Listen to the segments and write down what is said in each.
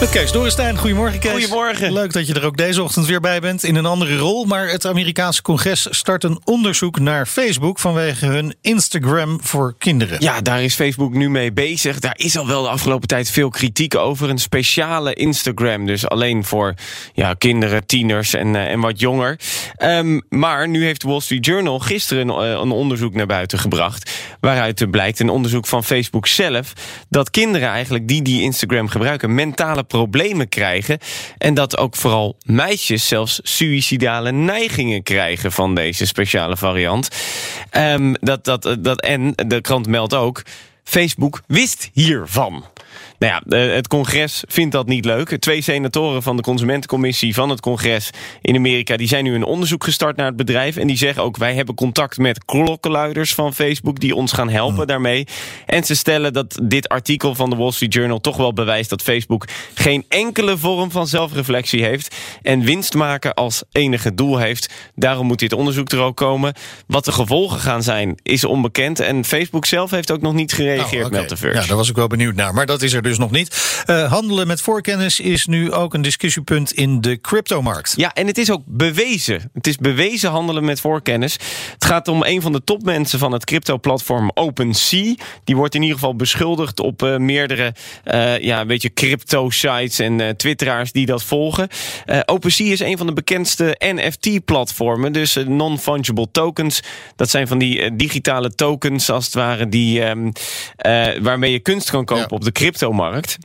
Met Kees Dorrestein. Goedemorgen, Kees. Goedemorgen. Leuk dat je er ook deze ochtend weer bij bent in een andere rol. Maar het Amerikaanse congres start een onderzoek naar Facebook vanwege hun Instagram voor kinderen. Ja, daar is Facebook nu mee bezig. Daar is al wel de afgelopen tijd veel kritiek over. Een speciale Instagram, dus alleen voor ja, kinderen, tieners en, uh, en wat jonger. Um, maar nu heeft de Wall Street Journal gisteren een, uh, een onderzoek naar buiten gebracht. Waaruit blijkt, een onderzoek van Facebook zelf, dat kinderen eigenlijk die die Instagram gebruiken mentale problemen krijgen. En dat ook vooral meisjes zelfs suïcidale neigingen krijgen van deze speciale variant. Um, dat, dat, dat, en de krant meldt ook. Facebook wist hiervan. Nou ja, het congres vindt dat niet leuk. Twee senatoren van de Consumentencommissie van het congres in Amerika... die zijn nu een onderzoek gestart naar het bedrijf. En die zeggen ook, wij hebben contact met klokkenluiders van Facebook... die ons gaan helpen daarmee. En ze stellen dat dit artikel van de Wall Street Journal... toch wel bewijst dat Facebook geen enkele vorm van zelfreflectie heeft... en winst maken als enige doel heeft. Daarom moet dit onderzoek er ook komen. Wat de gevolgen gaan zijn, is onbekend. En Facebook zelf heeft ook nog niet gereageerd, Nou, oké. meldt de Verge. Ja, daar was ik wel benieuwd naar. Maar dat is er dus nog niet. Eh, handelen met voorkennis is nu ook een discussiepunt in de cryptomarkt. Ja, en het is ook bewezen. Het is bewezen handelen met voorkennis. Het gaat om een van de topmensen van het crypto-platform OpenSea. Die wordt in ieder geval beschuldigd op eh, meerdere eh, ja, een beetje crypto-sites en twitteraars die dat volgen. OpenSea is een van de bekendste NFT-platformen, dus non-fungible tokens. Dat zijn van die digitale tokens, als het ware, die, ehm, eh, waarmee je kunst kan kopen Ja. op de cryptomarkt.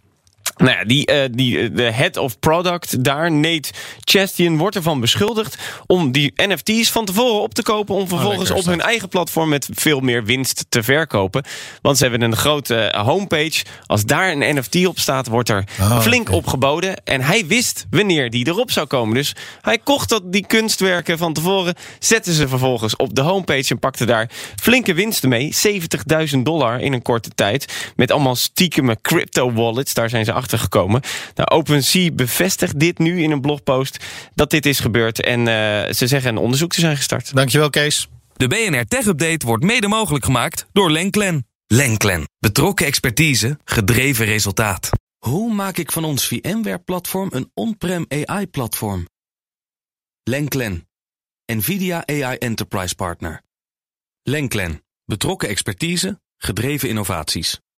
Nou ja, die, eh, die, eh, de head of product daar, Nate Chastian, wordt ervan beschuldigd om die NFT's van tevoren op te kopen. Om vervolgens is op hun eigen platform met veel meer winst te verkopen. Want ze hebben een grote eh, homepage. Als daar een NFT op staat, wordt er Ah, flink oké. op geboden. En hij wist wanneer die erop zou komen. Dus hij kocht dat, die kunstwerken van tevoren. Zette ze vervolgens op de homepage en pakte daar flinke winsten mee. 70.000 dollar in een korte tijd. Met allemaal stiekeme crypto wallets. Daar zijn ze achter gekomen. Nou, OpenSea bevestigt dit nu in een blogpost. Dat dit is gebeurd. En eh, ze zeggen een onderzoek te zijn gestart. Dankjewel, Kees. De BNR Tech Update wordt mede mogelijk gemaakt door Lenklen. Lenklen, betrokken expertise, gedreven resultaat. Hoe maak ik van ons VMware-platform een on-prem AI-platform? Lenklen, NVIDIA AI Enterprise Partner. Lenklen, betrokken expertise, gedreven innovaties.